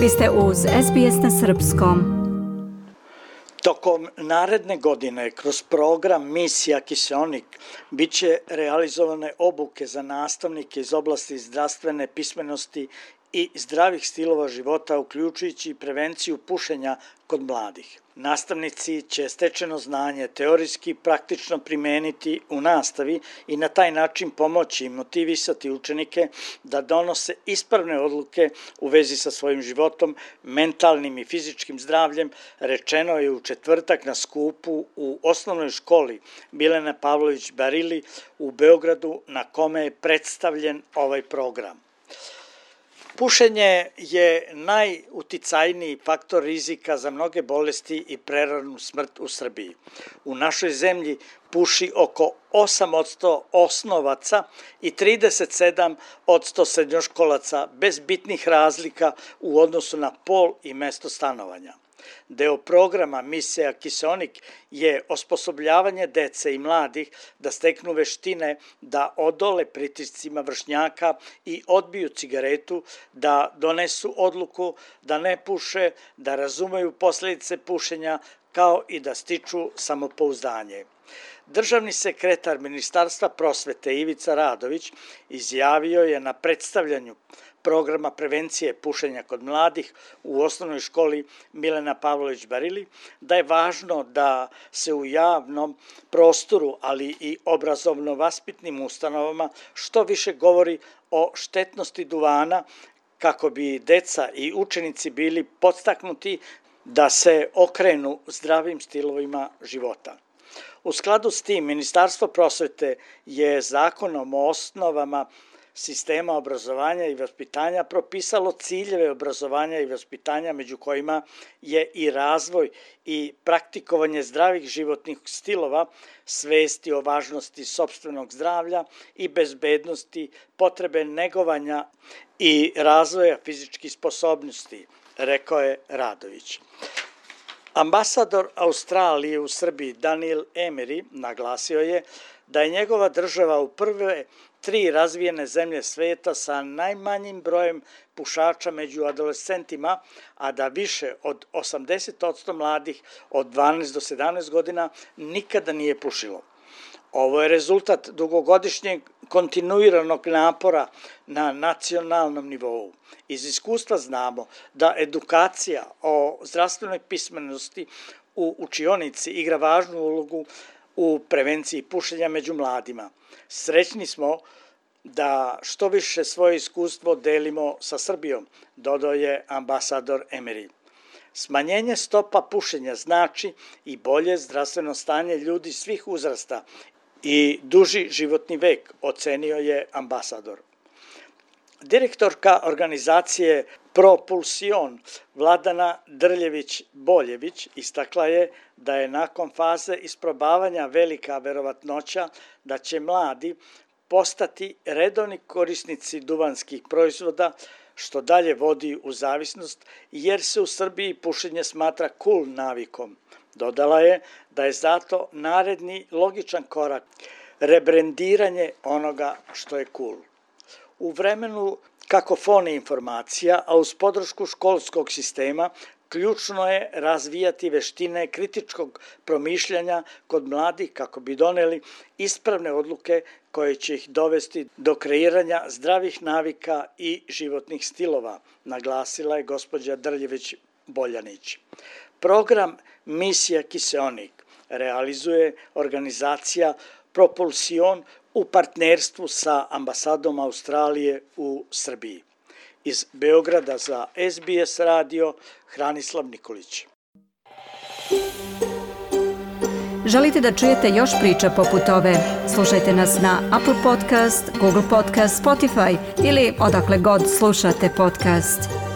Vi ste uz SBS na Srpskom. Tokom naredne godine kroz program Misija Kiseonik biće realizovane obuke za nastavnike iz oblasti zdravstvene pismenosti i zdravih stilova života, uključujući prevenciju pušenja kod mladih. Nastavnici će stečeno znanje teorijski praktično primeniti u nastavi i na taj način pomoći i motivisati učenike da donose ispravne odluke u vezi sa svojim životom, mentalnim i fizičkim zdravljem, rečeno je u četvrtak na skupu u osnovnoj školi Bilena Pavlović Barili u Beogradu na kome je predstavljen ovaj program. Pušenje je najuticajniji faktor rizika za mnoge bolesti i preranu smrt u Srbiji. U našoj zemlji puši oko 8% osnovaca i 37% srednjoškolaca bez bitnih razlika u odnosu na pol i mesto stanovanja. Deo programa Misija Kiseonik je osposobljavanje dece i mladih da steknu veštine da odole pritiscima vršnjaka i odbiju cigaretu, da donesu odluku da ne puše, da razumeju posledice pušenja, kao i da stiču samopouzdanje. Državni sekretar Ministarstva prosvete Ivica Radović izjavio je na predstavljanju programa prevencije pušenja kod mladih u osnovnoj školi Milena Pavlović Barili, da je važno da se u javnom prostoru, ali i obrazovno-vaspitnim ustanovama što više govori o štetnosti duvana kako bi deca i učenici bili podstaknuti da se okrenu zdravim stilovima života. U skladu s tim, Ministarstvo prosvete je zakonom o osnovama sistema obrazovanja i vaspitanja propisalo ciljeve obrazovanja i vaspitanja među kojima je i razvoj i praktikovanje zdravih životnih stilova, svesti o važnosti sobstvenog zdravlja i bezbednosti, potrebe negovanja i razvoja fizičkih sposobnosti, rekao je Radović. Ambasador Australije u Srbiji Daniel Emery naglasio je da je njegova država u prve tri razvijene zemlje sveta sa najmanjim brojem pušača među adolescentima, a da više od 80% mladih od 12 do 17 godina nikada nije pušilo. Ovo je rezultat dugogodišnjeg kontinuiranog napora na nacionalnom nivou. Iz iskustva znamo da edukacija o zdravstvenoj pismenosti u učionici igra važnu ulogu u prevenciji pušenja među mladima. Srećni smo da što više svoje iskustvo delimo sa Srbijom, dodao je ambasador Emery. Smanjenje stopa pušenja znači i bolje zdravstveno stanje ljudi svih uzrasta i duži životni vek, ocenio je ambasador. Direktorka organizacije Propulsion Vladana Drljević-Boljević istakla je da je nakon faze isprobavanja velika verovatnoća da će mladi postati redovni korisnici duvanskih proizvoda, što dalje vodi u zavisnost, jer se u Srbiji pušenje smatra cool navikom. Dodala je da je zato naredni logičan korak rebrendiranje onoga što je cool. U vremenu kakofone informacija, a uz podršku školskog sistema, ključno je razvijati veštine kritičkog promišljanja kod mladih kako bi doneli ispravne odluke koje će ih dovesti do kreiranja zdravih navika i životnih stilova, naglasila je gospođa Drljević Boljanić. Program Misija Kiseonik realizuje organizacija Propulsion u partnerstvu sa ambasadom Australije u Srbiji. Iz Beograda za SBS radio Hranislav Nikolić. Želite da čujete još priča poput ove? Slušajte nas na Apple Podcast, Google Podcast, Spotify ili odakle god slušate podcast.